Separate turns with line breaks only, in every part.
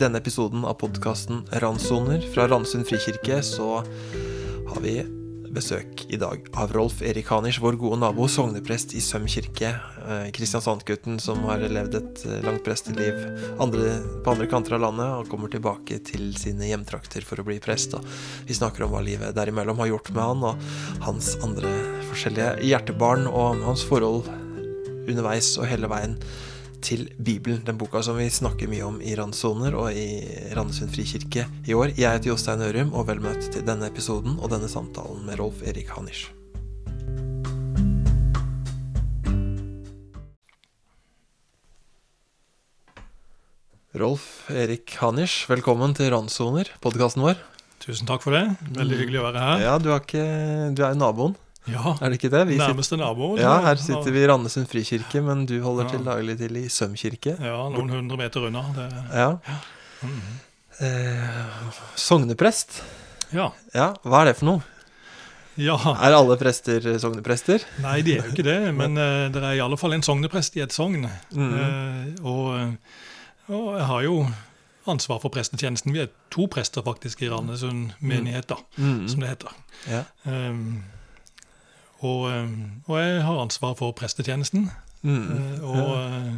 denne episoden av podkasten Randsoner fra Randsund frikirke så har vi besøk i dag av Rolf Erik Hanisch, vår gode nabo, sogneprest i Søm kirke. Eh, Kristiansand-gutten som har levd et eh, langt presteliv andre, på andre kanter av landet og kommer tilbake til sine hjemtrakter for å bli prest. Og vi snakker om hva livet derimellom har gjort med han, og hans andre forskjellige hjertebarn, og hans forhold underveis og hele veien til Bibelen, den boka som vi snakker mye om i Randsoner og i Randesund frikirke i år. Jeg heter Jostein Ørum, og vel møtt til denne episoden og denne samtalen med Rolf Erik Hanisch. Rolf Erik Hanisch, velkommen til Randsoner, podkasten vår.
Tusen takk for det. Veldig hyggelig å være her.
Ja, du er, ikke, du er naboen,
Ja,
er det ikke det? Vi
Nærmeste nabo.
ja, her sitter vi i Randesund frikirke, men du holder
Ja.
til daglig til i Søm kirke.
Ja, Noen hundre meter unna. Det,
Ja.
Mhm.
Eh, sogneprest.
ja.
Ja, hva er det for noe?
ja.
Er alle prester sogneprester?
Nei, de er jo ikke det. Men uh, det er i alle fall en sogneprest i et sogn.
Mm
-hmm. uh, og, eh, og jeg har jo ansvar for prestetjenesten. Vi er to prester faktisk i Randesund menighet, da,
Mhm.
som det heter.
Ja.
Um, og, um, og jeg har ansvar for prestetjenesten.
Mhm.
Eh, og, eh,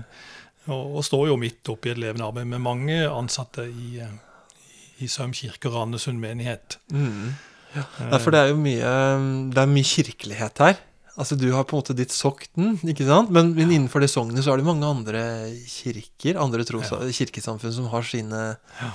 og, og står jo midt oppi et levende arbeid med mange ansatte i, eh, i Søm kirke og Randesund menighet.
Mm.
Ja.
Nei, for det er jo mye, det er mye kirkelighet her. Altså, Du har på en måte ditt sokten, ikke sant? Men, men innenfor det sognet så er det mange andre kirker, andre tros kirkesamfunn som har sine
Ja.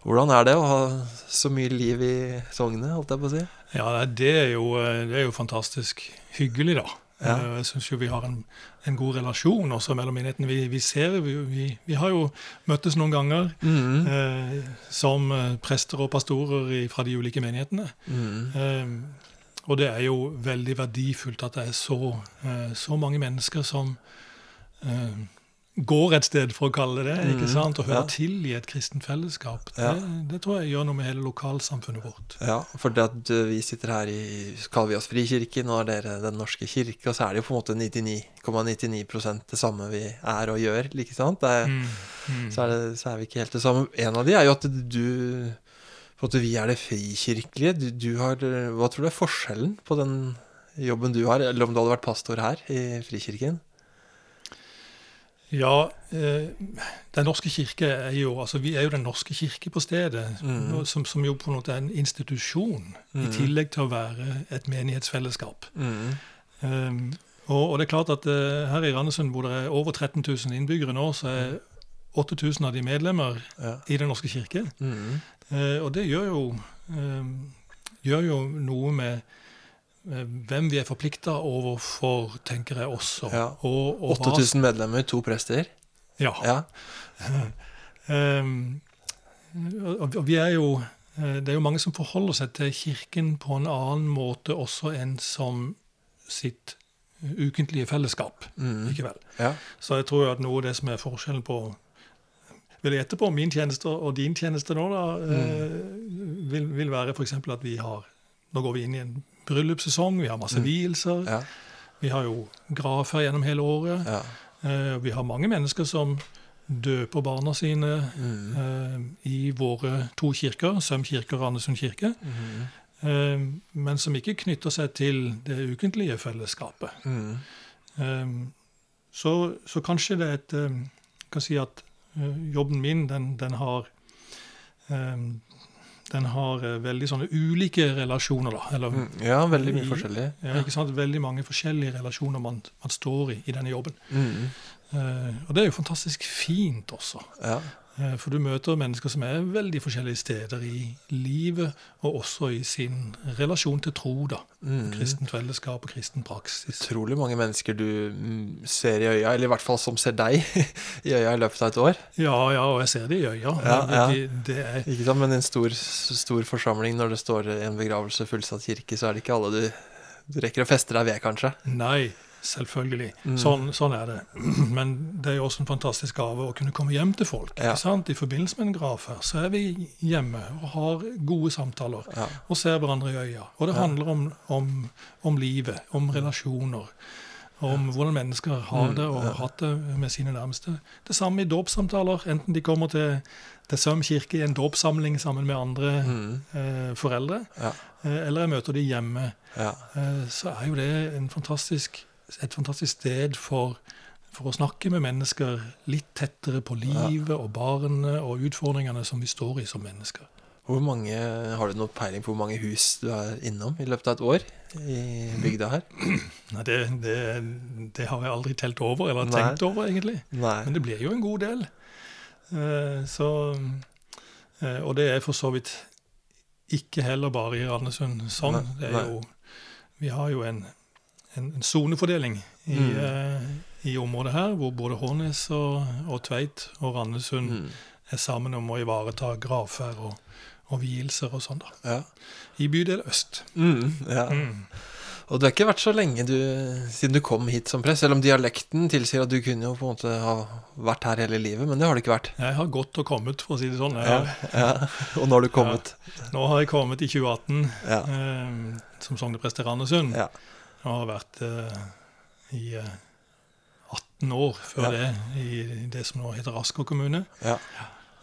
Hvordan er det å ha så mye liv i sognet, holdt jeg på å si?
Ja, det er, jo, eh, det er jo fantastisk hyggelig, da.
Ja.
Eh, Jeg syns jo vi har en, en god relasjon også mellom menighetene. Vi, vi ser vi, vi, vi har jo møttes noen ganger
mm.
eh, som eh, prester og pastorer i, fra de ulike menighetene.
Mm.
Eh, og det er jo veldig verdifullt at det er så, eh, så mange mennesker som eh, går et sted, for å kalle det det, ikke sant? Å høre
ja.
til i et kristent fellesskap.
Ja.
Det, det tror jeg gjør noe med hele lokalsamfunnet vårt.
Ja, for det at uh, vi sitter her i kaller vi oss Frikirken, og dere Den norske kirke, og så er det jo på en måte 99,99 ,99 det samme vi er og gjør, ikke sant? Det
Mm, mm.
så, er det, så er vi ikke helt det samme. En av de er jo at du på at Vi er det frikirkelige. Du, du har Hva tror du er forskjellen på den jobben du har, eller om du hadde vært pastor her i Frikirken?
Ja, eh, Den norske kirke er jo altså Vi er jo Den norske kirke på stedet, mm. som, som jo på en måte er en institusjon,
mm.
i tillegg til å være et menighetsfellesskap.
Mm.
Um, og, og det er klart at uh, her i Randesund, hvor det er over 13 000 innbyggere nå, så er 8000 av de medlemmer
Ja.
i Den norske kirke.
Mm.
Eh, og det gjør jo, um, gjør jo noe med hvem vi er forplikta overfor, tenker jeg også.
Ja.
Og, og hva-
8000 medlemmer, to prester.
Ja.
Ja.
Um, og vi er jo eh, Det er jo mange som forholder seg til Kirken på en annen måte også enn som sitt ukentlige fellesskap.
Mm.
Ikke vel?
ja.
Så jeg tror jo at noe av det som er forskjellen på vil jeg gjette på min tjeneste og din tjeneste nå, da, mm. vil, vil være f.eks. at vi har Nå går vi inn i en bryllupssesong, vi har masse
Mm.
vielser.
Ja.
Vi har jo gravferd gjennom hele året.
ja.
Eh, vi har mange mennesker som døper barna sine
Mm.
eh, i våre to kirker, Søm kirke og Randesund kirke,
Mm.
eh, men som ikke knytter seg til det ukentlige fellesskapet.
Mm.
Så, så kanskje det er et eh, kan si at jobben min, den, den har den har eh, veldig sånne ulike relasjoner, da. Eller,
Mm. Ja, veldig mye
forskjellige.
forskjellig.
ja, ikke sant? Veldig mange forskjellige relasjoner man, man står i i denne jobben.
Mm.
Uh, og det er jo fantastisk fint også.
Ja.
Eh, For du møter mennesker som er veldig forskjellige steder i livet, og også i sin relasjon til tro, da.
Mm.
Kristent fellesskap og kristen praksis.
Utrolig mange mennesker du mm, ser i øya, eller i hvert fall som ser deg i øya i løpet av et år.
Ja, ja, og jeg ser det i øya.
Ja, ja.
Det, det er,
Ikke sant? Men en stor, stor forsamling, når det står en begravelse fullsatt kirke, så er det ikke alle du, du rekker å feste deg ved, kanskje.
nei, selvfølgelig.
Mm.
Sånn, sånn er det. Men det er jo også en fantastisk gave å kunne komme hjem til folk.
Ja.
ikke sant? I forbindelse med en gravferd så er vi hjemme og har gode samtaler.
Ja.
og ser hverandre i øya. Og det handler om, om, om livet, om relasjoner. om hvordan mennesker har
Mm,
det og har hatt det med sine nærmeste. Det samme i dåpssamtaler, enten de kommer til, til Søm kirke i en dåpssamling sammen med andre
Mm.
eh, foreldre,
Ja.
eh, eller jeg møter de hjemme,
Ja.
eh, så er jo det en fantastisk, et fantastisk sted for, for å snakke med mennesker litt tettere på livet og barnet og utfordringene som vi står i som mennesker.
Hvor mange, Har du noe peiling på hvor mange hus du er innom i løpet av et år i bygda her?
Nei, det, det, det har jeg aldri telt over, eller
Nei.
tenkt over, egentlig.
Nei.
Men det blir jo en god del. Eh, så, eh, og det er for så vidt ikke heller bare i Randesund sånn. Det er jo, vi har jo en, en, sonefordeling i,
Mm.
eh, i området her, hvor både Hånes og, og Tveit og Randesund
Mm.
er sammen om å ivareta gravferd og, og vielser og sånn, da.
Ja.
I bydel øst.
Mm, ja.
Mm.
Og du har ikke vært så lenge du, siden du kom hit som prest, selv om dialekten tilsier at du kunne jo på en måte ha vært her hele livet, men det har du ikke vært.
Jeg har gått og kommet, for å si det sånn.
Ja, ja. Og nå har du kommet.
Nå har jeg kommet i 2018
Ja.
eh, som sogneprest i Randesund.
Ja.
Og har vært uh, i uh, 18 år før
Ja.
det i det som nå heter Asker kommune.
Ja.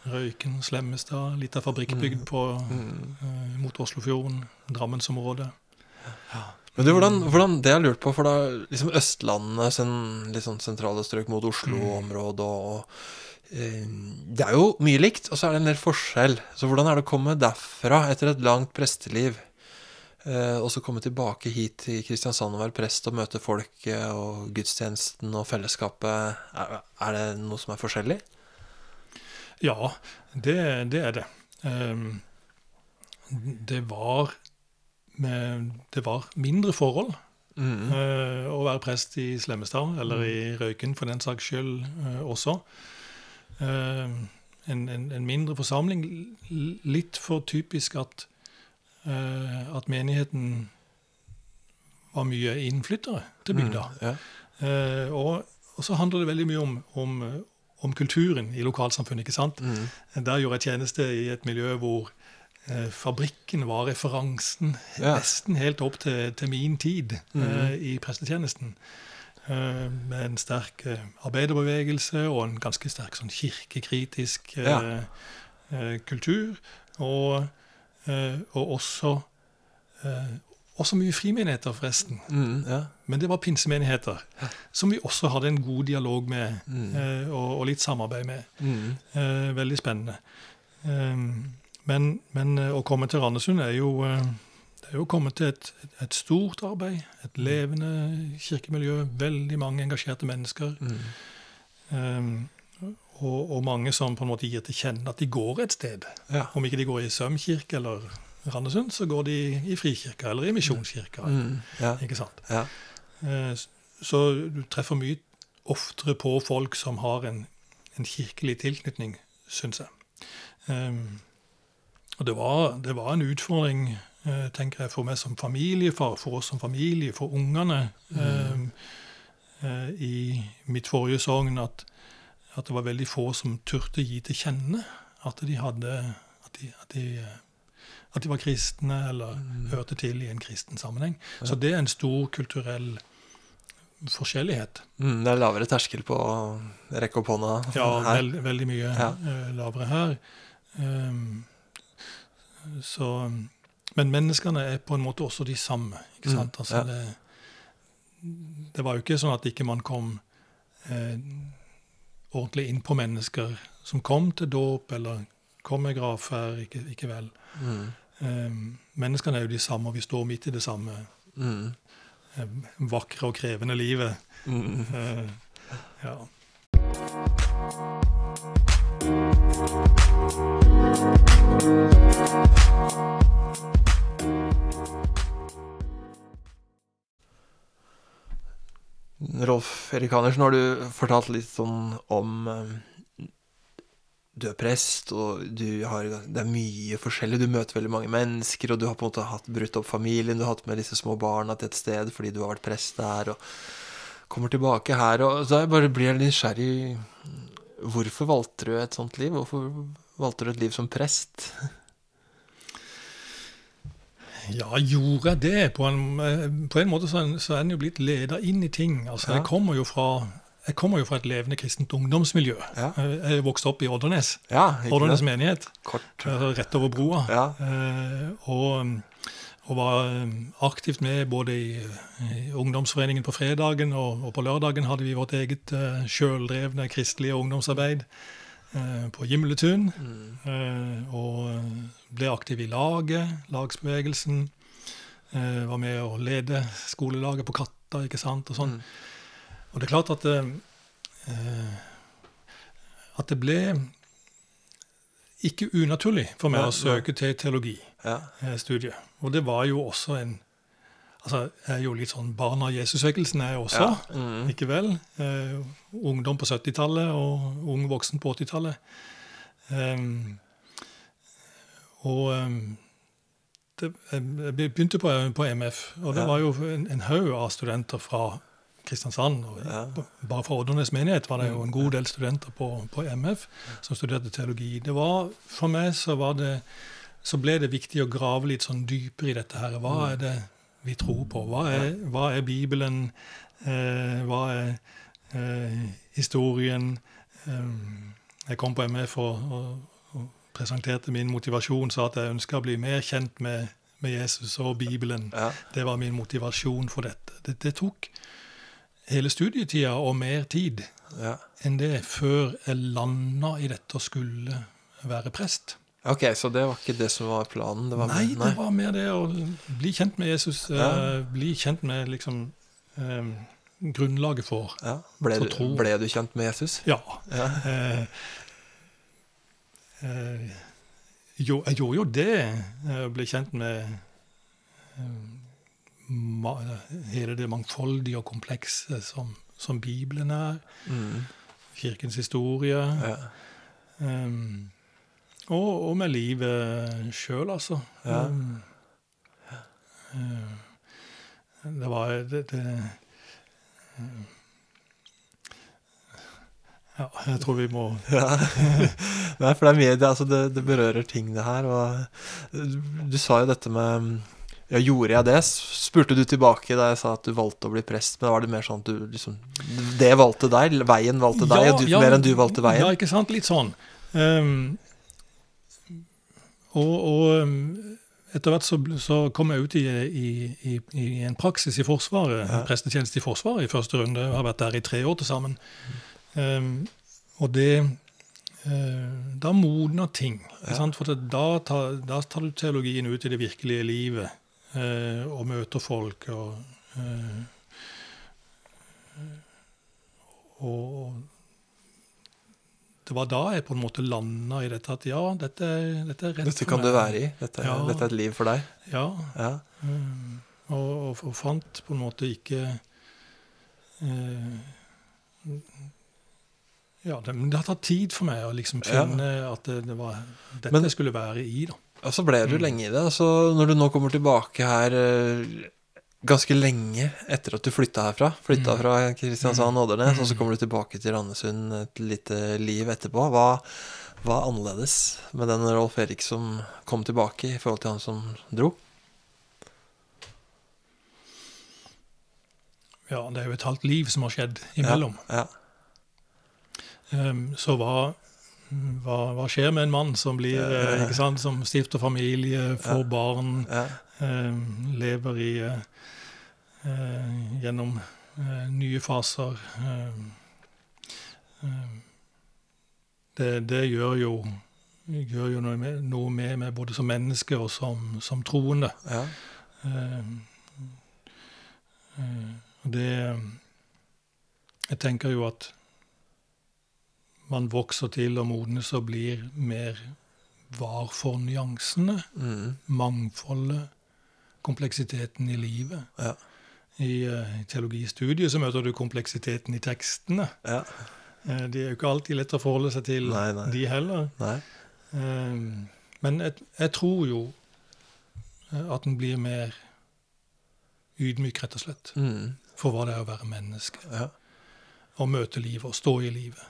Røyken, Slemmestad, litt av fabrikkbygd på,
Mm.
eh, mot Oslofjorden, Drammensområdet.
Men du, hvordan, hvordan Det har jeg lurt på, for da liksom Østlandet, sen, litt sånn sentrale strøk mot Oslo-området og eh, Det er jo mye likt, og så er det en del forskjell. Så hvordan er det å komme derfra etter et langt presteliv, eh, og så komme tilbake hit til Kristiansand og være prest og møte folket og gudstjenesten og fellesskapet? Er, det noe som er forskjellig?
Ja, det, det er det. Ehm, det var med, Det var mindre forhold
Mm.
eh, å være prest i Slemmestad, eller i Røyken for den saks skyld eh, også. Eh, en, en, en mindre forsamling, litt for typisk at, eh, at menigheten var mye innflyttere til bygda.
Mm, ja.
Eh, og, og så handler det veldig mye om, om, eh, om kulturen i lokalsamfunnet. ikke sant?
Mm.
Der gjorde jeg tjeneste i et miljø hvor eh, fabrikken var referansen
Ja.
nesten helt opp til, til min tid
mm.
eh, i prestetjenesten. Eh, med en sterk eh, arbeiderbevegelse og en ganske sterk sånn kirkekritisk eh,
Ja.
eh, kultur. Og, eh, og også, eh, også mye frimenigheter, forresten.
Mm, ja.
Men det var pinsemenigheter, som vi også hadde en god dialog med
Mm.
eh, og, og litt samarbeid med.
Mm.
Eh, veldig spennende. Eh, men, men eh, å komme til Randesund er jo, eh, det er jo kommet til et, et stort arbeid. Et levende kirkemiljø, veldig mange engasjerte mennesker.
Mm.
eh, og, og mange som på en måte gir til kjenne at de går et sted.
Ja.
Om ikke de går i Søm kirke eller Randesund, så går de i Frikirka eller i Misjonskirka.
Mm. ja.
Ikke sant?
ja.
Eh, Så du treffer mye oftere på folk som har en, en kirkelig tilknytning, syns jeg. Um, og det var, det var en utfordring, eh, tenker jeg, for meg som familiefar, for oss som familie, for ungene um, eh, i mitt forrige sogn, at, at det var veldig få som turte gi til kjenne at de hadde at de, at de, at de var kristne eller hørte til i en kristen sammenheng. Så det er en stor kulturell forskjellighet.
Mm, det er lavere terskel på å rekke opp hånda
Ja, veld, veldig mye
Ja.
eh, lavere her. Um, så, men menneskene er på en måte også de samme. ikke
Mm.
Altså,
ja.
det, det var jo ikke sånn at ikke man kom eh, ordentlig inn på mennesker som kom til dåp, eller kom med gravferd. Ikke, ikke vel.
Mm.
Um, menneskene er jo de samme, og vi står midt i det samme
Mm.
um, vakre og krevende livet.
Mm.
Uh, ja.
Rolf Erik Andersen, har du fortalt litt sånn om eh, Du er prest, og du har, det er mye forskjellig. Du møter veldig mange mennesker, og du har på en måte hatt brutt opp familien. Du har hatt med disse små barna til et sted fordi du har vært prest der, og kommer tilbake her. Og jeg bare blir jeg nysgjerrig. Hvorfor valgte du et sånt liv? Hvorfor valgte du et liv som prest?
Ja, gjorde jeg det? På en, eh, på en måte så, er en- er jo blitt leda inn i ting. Altså,
Ja.
jeg, kommer jo fra, jeg kommer jo fra et levende kristent ungdomsmiljø.
Ja.
Jeg vokste vokst opp i Oddernes.
Ja,
Oddernes menighet.
Kort.
altså Rett over broa.
Ja.
Eh, og, og var eh, aktivt med både i, i ungdomsforeningen på fredagen og, og på lørdagen hadde vi vårt eget sjøldrevne kristelige ungdomsarbeid eh, på Gimletun.
Mm.
Eh, og eh, ble aktiv i laget, lagsbevegelsen. Eh, var med å lede skolelaget på Katta, ikke sant, og sånn.
Mm.
Og det er klart at eh, eh, at det ble ikke unaturlig for meg
ja,
å søke til
Ja.
teologistudiet. Og det var jo også en Altså, jeg er jo litt sånn barn av Jesusvekkelsen, er jeg også.
Ja. Mm.
Ikke vel? Uh, ungdom på 70-tallet og ung voksen på 80-tallet. Um, og um, det, jeg begynte på, på MF, og det
Ja.
var jo en, en haug av studenter fra Kristiansand. Og
Ja.
Bare fra Oddernes menighet var det jo en god del studenter på, på MF som studerte teologi. Det var, For meg så, var det, så ble det viktig å grave litt sånn dypere i dette her. Hva er det vi tror på? Hva er, hva er Bibelen? Eh, hva er eh, historien? Eh, jeg kom på MF og, og, og presenterte min motivasjon, sa at jeg ønska å bli mer kjent med, med Jesus og Bibelen.
Ja.
Det var min motivasjon for dette. Det, det tok hele studietida og mer tid
ja.
enn det før jeg landa i dette og skulle være prest.
Ok, så det var ikke det som var planen? Det var
Nei,
nei.
det var mer det å bli kjent med Jesus.
Ja.
Uh, bli kjent med liksom eh, grunnlaget for
Ja. Ble,
For
du,
tro.
ble du kjent med Jesus?
Ja.
Ja.
Uh, uh, jo, jeg gjorde jo det. Jeg ble kjent med eh, ma, hele det mangfoldige og komplekse som, som Bibelen er.
Mm.
Kirkens historie.
Ja.
Um, og, og med livet sjøl, altså.
Ja.
Um, uh, det var det, det um, Ja, jeg tror vi må
Ja. Nei, for det er mye det, altså det, det berører ting, det her. Og du sa jo dette med Ja, gjorde jeg det? Spurte du tilbake da jeg sa at du valgte å bli prest, men var det mer sånn at du liksom Det valgte deg, veien valgte deg, og du, mer enn du valgte veien?
Ja, ikke sant? Litt sånn. Um, og, og um, etter hvert så, så kom jeg ut i, i, i, i en praksis i Forsvaret,
Ja.
prestetjeneste i Forsvaret i første runde. Jeg har vært der i tre år til sammen. Um, og det eh, Da modner ting.
Ja.
sant? For da, tar, da tar du teologien ut i det virkelige livet eh, og møter folk. og eh, og det var da jeg på en måte landa i dette at ja, dette, dette er rett
Dette
for
kan
meg.
du være i. Dette,
Ja.
dette er et liv for deg.
Ja.
Ja.
mm, Og, og, og fant på en måte ikke eh, Ja, det, men det har tatt tid for meg å liksom
Ja.
finne at det, det var dette
Men-
jeg skulle være i. da.
Og så ble du
Mm.
lenge i det. Så når du nå kommer tilbake her eh, ganske lenge etter at du flytta herfra, flytta
Mm.
fra Kristiansand og Ådernes,
Mm.
og så kommer du tilbake til Randesund et lite liv etterpå. Hva er annerledes med den Rolf Erik som kom tilbake, i forhold til han som dro?
Ja, Det er jo et halvt liv som har skjedd imellom.
Ja,
Ehm, så hva, hva, hva skjer med en mann som blir, ja, ikke sant, som stifter familie, får
Ja.
barn,
ja,
eh, lever i eh, eh, gjennom eh, nye faser. Eh, eh, det, det gjør jo gjør jo noe med, noe med meg både som menneske og som, som troende.
ja,
Eh, eh, det Jeg tenker jo at man vokser til og modnes og blir mer var for nyansene,
mm,
mangfoldet, kompleksiteten i livet.
Ja.
I eh, teologistudiet så møter du kompleksiteten i tekstene.
ja.
Eh, de er jo ikke alltid lett å forholde seg til,
Nei, nei.
de heller.
Nei.
Eh, men jeg, jeg tror jo at en blir mer ydmyk, rett og slett,
Mm,
for hva det er å være menneske.
ja.
Å møte livet og stå i livet.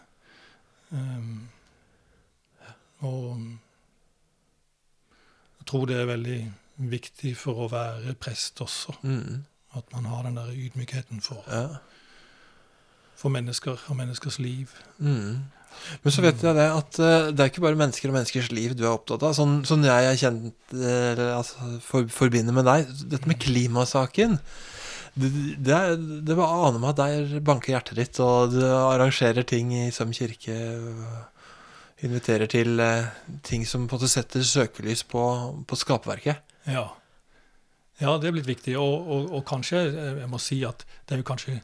Um, og jeg tror det er veldig viktig for å være prest også.
Mm.
At man har den der ydmykheten for,
Ja.
for mennesker og menneskers liv.
Mm. Men så vet jeg det at eh, det er ikke bare mennesker og menneskers liv du er opptatt av. Sånn, sånn jeg er kjent, altså, for, forbinder med deg. Dette med klimasaken. Det, det, er, det bare aner meg at der banker hjertet ditt, og du arrangerer ting i Søm kirke. Inviterer til eh, ting som på en måte setter søkelys på, på skapverket.
Ja. Ja, det er blitt viktig. Og, og, og kanskje, eh, jeg må si at det er jo kanskje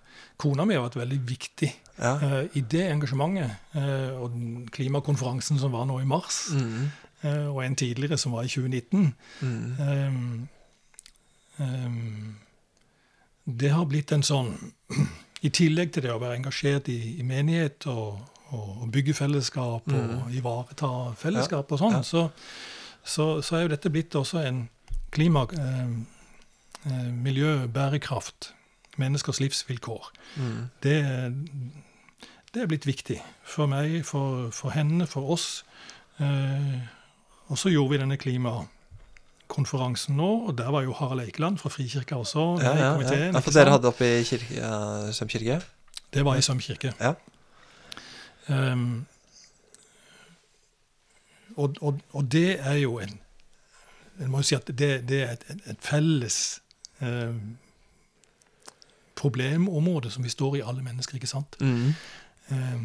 Kona mi har vært veldig viktig
Ja.
uh, i det engasjementet. Uh, og klimakonferansen som var nå i mars,
Mm.
uh, og en tidligere som var i 2019.
Mm.
Um, um, det har blitt en sånn I tillegg til det å være engasjert i, i menighet og, og bygge fellesskap og ivareta fellesskap og sånn,
Mm. Ja.
så, så, så er jo dette blitt også en klima, eh, miljø, bærekraft, menneskers livsvilkår.
Mm.
Det, det er blitt viktig for meg, for, for henne, for oss. Eh, og så gjorde vi denne klimakonferansen nå, og der var jo Harald Eikeland fra Frikirka også
Ja,
i
ja, ja. ja, for dere
hadde
hadde oppe i kirke, ja, Søm kirke?
Det var i Søm kirke.
Ja.
Um, og, og, og det er jo en En må jo si at det, det er et, et felles ehm, problemområde som vi står i, alle mennesker, ikke sant?
Mm.
Eh,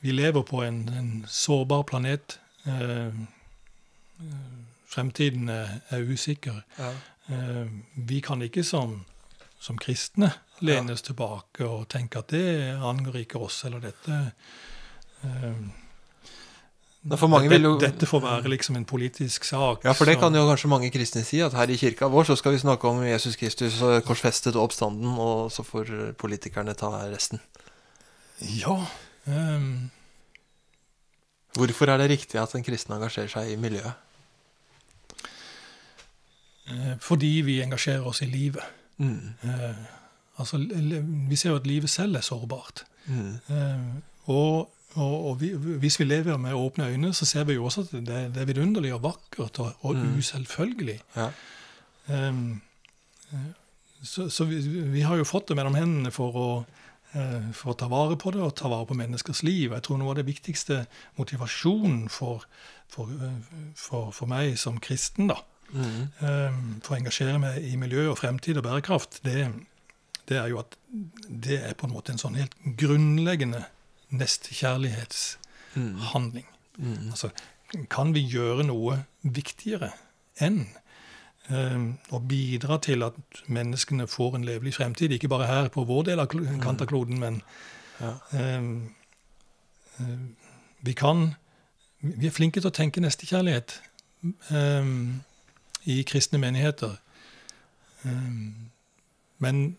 vi lever på en, en sårbar planet. Ehm, eh, fremtiden er, er usikker.
Ja.
Ehm, vi kan ikke som, som kristne lene oss tilbake og tenke at det angår ikke oss, eller dette ehm,
Vil jo-
dette, dette får være liksom en politisk sak.
Ja, for det
så...
kan jo kanskje mange kristne si, at her i kirka vår så skal vi snakke om Jesus Kristus korsfestet og oppstanden, og så får politikerne ta resten.
Ja. Um...
Hvorfor er det riktig at en kristen engasjerer seg i miljøet?
eh, fordi vi engasjerer oss i livet.
Mm.
Eh, altså, vi ser jo at livet selv er sårbart.
Mm.
Eh, og og, og vi, hvis vi lever med åpne øyne, så ser vi jo også at det, det er vidunderlig og vakkert og, og
Mm.
uselvfølgelig.
Ja.
Um, så så vi, vi har jo fått det mellom hendene for å, eh, for å ta vare på det og ta vare på menneskers liv. Jeg tror noe av det viktigste motivasjonen for, for, for, for meg som kristen, da,
Mm.
um, for å engasjere meg i miljø og fremtid og bærekraft, det, det er jo at det er på en måte en sånn helt grunnleggende nestekjærlighetshandling.
Mm. Mm.
Altså, kan vi gjøre noe viktigere enn eh, å bidra til at menneskene får en levelig fremtid? Ikke bare her på vår del av kantakloden, kant av kloden, men
Ja.
eh, vi kan Vi er flinke til å tenke nestekjærlighet eh, i kristne menigheter. Men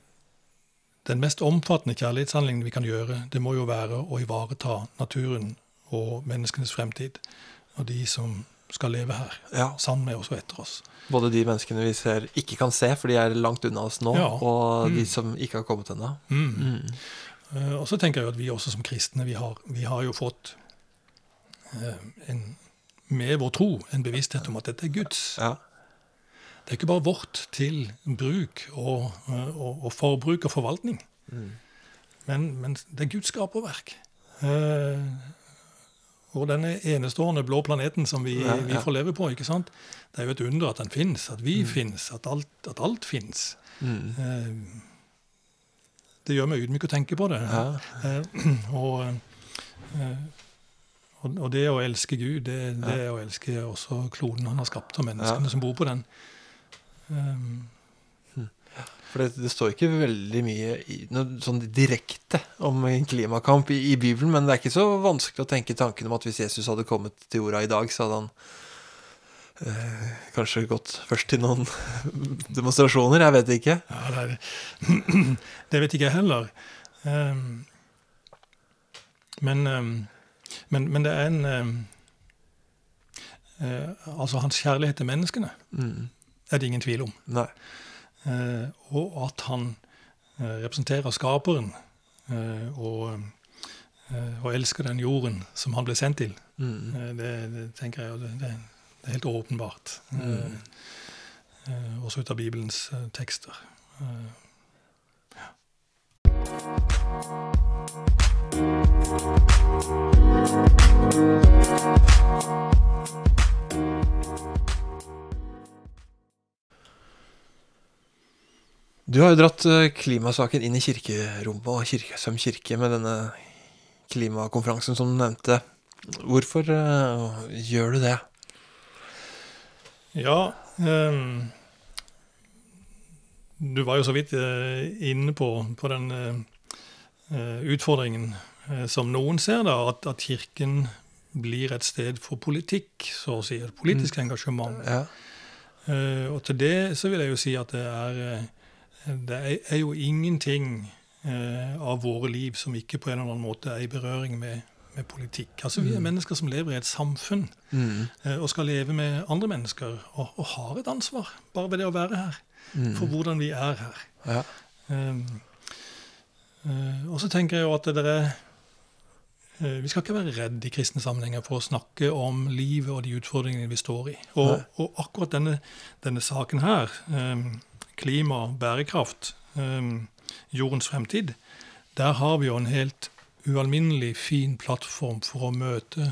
den mest omfattende kjærlighetshandlingen vi kan gjøre, det må jo være å ivareta naturen og menneskenes fremtid, og de som skal leve her,
ja.
sammen med oss og etter oss.
Både de menneskene vi ser ikke kan se, for de er langt unna oss nå,
Ja.
og de
Mm.
som ikke har kommet ennå.
Mm.
Mm.
Eh, og så tenker jeg at vi også som kristne, vi har, vi har jo fått eh, en, med vår tro en bevissthet om at dette er Guds.
Ja.
Det er ikke bare vårt til bruk og, og, og forbruk og forvaltning.
Mm.
Men, men det er Guds skaperverk. Eh, og denne enestående blå planeten som vi,
Ja,
vi får leve på, ikke sant? det er jo et under at den fins, at vi fins, at alt, at alt fins.
Mm.
Eh, det gjør meg ydmyk å tenke på det.
Ja.
Eh, og, eh, og, og det å elske Gud, det, det er å elske også kloden han har skapt, og menneskene
Ja.
som bor på den. Um,
For det, det står ikke veldig mye i, noe sånn direkte om en klimakamp i, i Bibelen, men det er ikke så vanskelig å tenke tanken om at hvis Jesus hadde kommet til jorda i dag, så hadde han eh, kanskje gått først til noen demonstrasjoner. Jeg vet ikke.
ja, det, er, det vet ikke jeg heller. Um, men, um, men, men det er en um, uh, Altså, hans kjærlighet til menneskene
Mm.
Er det ingen tvil om. Eh, og at han eh, representerer skaperen eh, og, eh, og elsker den jorden som han ble sendt til.
Mm.
Eh, det, det tenker jeg det, det, det er helt åpenbart.
Mm.
Eh, eh, også ut av Bibelens eh, tekster. Eh,
Du har jo dratt eh, klimasaken inn i kirkerommet og Kirkesøm kirke med denne klimakonferansen som du nevnte. Hvorfor uh, gjør du det?
Ja um, Du var jo så vidt uh, inne på, på den eh, utfordringen som noen ser, da, at, at Kirken blir et sted for politikk, så å si. Et politisk engasjement.
Ja.
Og til det så vil jeg jo si at det er Det er, jo ingenting eh, av våre liv som ikke på en eller annen måte er i berøring med, med politikk. Altså Vi er
Mm.
mennesker som lever i et samfunn
Mm.
eh, og skal leve med andre mennesker og, og har et ansvar bare ved det å være her, for
Mm.
hvordan vi er her.
Ja.
Um, eh, og så tenker jeg jo at det er eh, Vi skal ikke være redde i kristne sammenhenger for å snakke om livet og de utfordringene vi står i. Og, og akkurat denne, denne saken her, um, klima, bærekraft, um, jordens fremtid, der har vi jo en helt ualminnelig fin plattform for å møte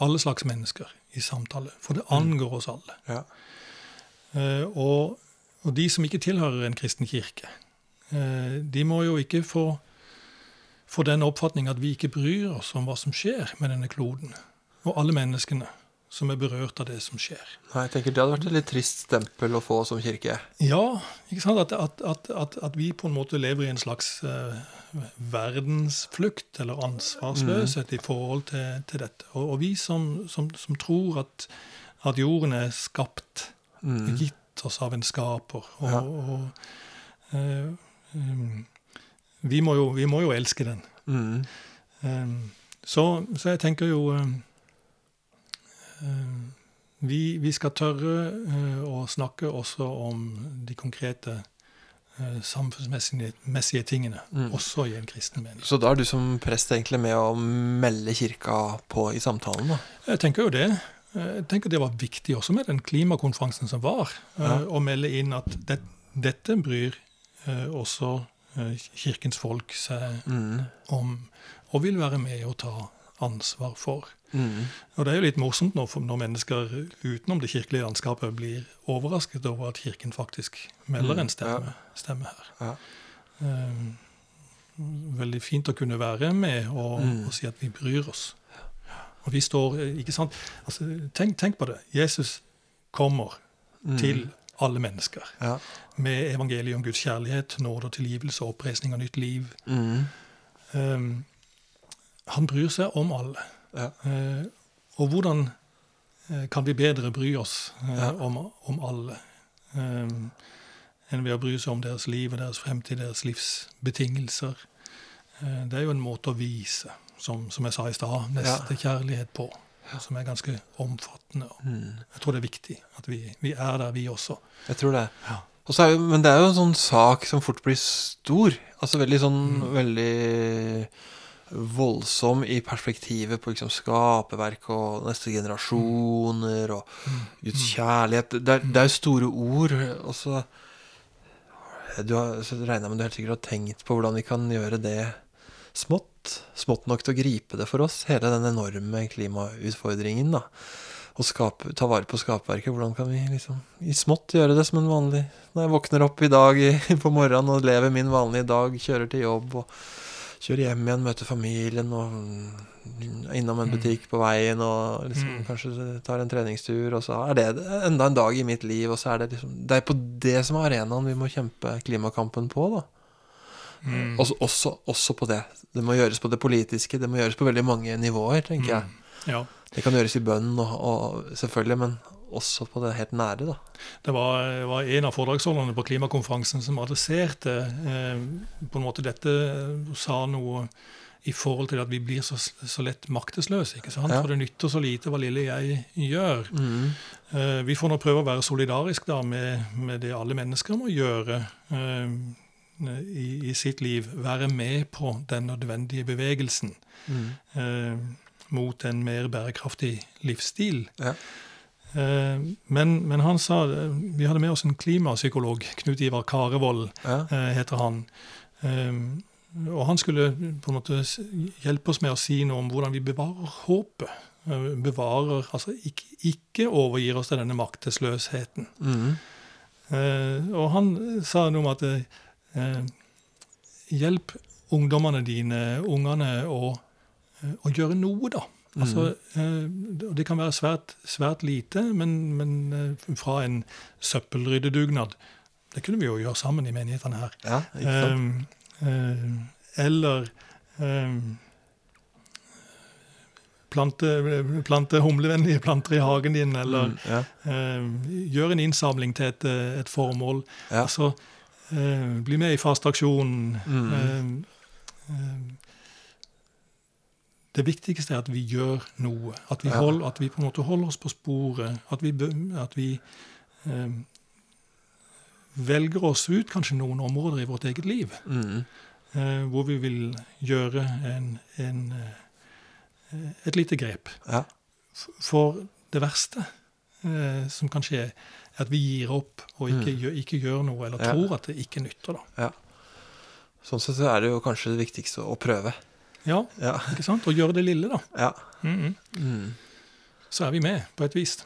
alle slags mennesker i samtale. For det angår oss alle.
Ja.
Eh, og, og de som ikke tilhører en kristen kirke, eh, de må jo ikke få, få den oppfatning at vi ikke bryr oss om hva som skjer med denne kloden, og alle menneskene som er berørt av det som skjer.
Nei, jeg tenker Det hadde vært et litt trist stempel å få som kirke.
Ja, ikke sant? At, at, at, at, vi på en måte lever i en slags uh, verdensflukt eller ansvarsløshet i forhold til, til dette. Og, og vi som, som, som tror at, at jorden er skapt
Mm.
gitt oss av en skaper. Og,
Ja.
og uh, um, vi, må jo, vi må jo elske den.
Mm.
Um, så, så jeg tenker jo um, vi, vi skal tørre eh, å snakke også om de konkrete eh, samfunnsmessige tingene,
Mm.
også i en kristen mening.
Så da er du som prest egentlig med å melde kirka på i samtalen, da?
Jeg tenker jo det. Jeg tenker det var viktig også med den klimakonferansen som var, eh,
Ja.
å melde inn at det, dette bryr eh, også eh, kirkens folk seg
Mm.
om, og vil være med å ta ansvar for.
Mm.
Og det er jo litt morsomt når, når mennesker utenom det kirkelige landskapet blir overrasket over at kirken faktisk melder
Mm,
en stemme, stemme her.
Ja.
Um, veldig fint å kunne være med og,
Mm.
og si at vi bryr oss. Og vi står, eh, ikke sant? Altså, tenk, tenk på det. Jesus kommer
Mm.
til alle mennesker
Ja.
med evangeliet om Guds kjærlighet, nåde og tilgivelse, oppreisning og nytt liv.
Mm.
Um, han bryr seg om alle.
Ja.
Eh, og hvordan eh, kan vi bedre bry oss eh,
Ja.
om, om alle enn ved å bry seg om deres liv og deres fremtid, deres livsbetingelser? Eh, det er jo en måte å vise, som, som jeg sa i stad, nestekjærlighet på. Som er ganske omfattende.
Mm.
Jeg tror det er viktig at vi, vi er der, vi også.
Jeg tror det.
Ja.
Og så er men det er jo en sånn sak som fort blir stor. Altså veldig sånn
Mm.
Veldig voldsom i perspektivet på liksom skaperverk og neste generasjoner og Guds kjærlighet. Det er, jo store ord. Og så Du har, så regner jeg med du helt sikkert har tenkt på hvordan vi kan gjøre det smått. Smått nok til å gripe det for oss. Hele den enorme klimautfordringen. da å skape, ta vare på skaperverket. Hvordan kan vi liksom i smått gjøre det som en vanlig Når jeg våkner opp i dag på morgenen og lever min vanlige dag, kjører til jobb og kjører hjem igjen, møter familien og mm, innom en
Mm.
butikk på veien og liksom
Mm.
kanskje tar en treningstur, og så er det enda en dag i mitt liv, og så er det liksom Det er på det som er arenaen vi må kjempe klimakampen på, da.
Mm.
Også, også, også på det. Det må gjøres på det politiske, det må gjøres på veldig mange nivåer, tenker jeg.
Ja.
Det kan gjøres i bønn og, og selvfølgelig, men også på det helt nære, da.
Det var, var en av foredragsholderne på klimakonferansen som adresserte eh, på en måte dette, sa noe i forhold til at vi blir så, så lett maktesløse. ikke sant?
Ja.
For det nytter så lite hva lille jeg gjør.
Mm.
Eh, vi får nå prøve å være solidarisk da med, med det alle mennesker må gjøre eh, i, i sitt liv. Være med på den nødvendige bevegelsen
Mm.
eh, mot en mer bærekraftig livsstil.
Ja.
Eh, men, men han sa Vi hadde med oss en klimapsykolog, Knut Ivar Karevold
Ja.
eh, heter han. Um, og han skulle på en måte hjelpe oss med å si noe om hvordan vi bevarer håpet. Eh, Bevarer, altså ikke, ikke overgir oss til denne maktesløsheten.
Mm.
Eh, og han sa noe om at eh, hjelp ungdommene dine, ungene, å, eh, å gjøre noe, da. Altså, eh, og det kan være svært, svært lite, men, men eh, fra en søppelryddedugnad Det kunne vi jo gjøre sammen i menighetene her.
ja, ikke sant?
Eh, eller plante, plante humlevennlige planter i hagen din, eller
Mm, ja.
eh, gjøre en innsamling til et, et formål.
Ja.
Altså, eh, bli med i fasteaksjonen.
Mm.
Eh, eh, det viktigste er at vi gjør noe. At vi,
Ja.
hold, at vi på en måte holder oss på sporet. At vi, at vi eh, velger oss ut kanskje noen områder i vårt eget liv
Mm.
eh, hvor vi vil gjøre en, en, eh, et lite grep.
ja.
For det verste eh, som kan skje, er at vi gir opp og ikke, gjør, ikke gjør noe, eller
Mm. Ja.
tror at det ikke nytter. da.
Sånn sett så er det jo kanskje det viktigste å prøve.
Ja,
Ja.
ikke sant? Og gjøre det lille, da.
ja.
Mm
Mm.
Så er vi med, på et vis.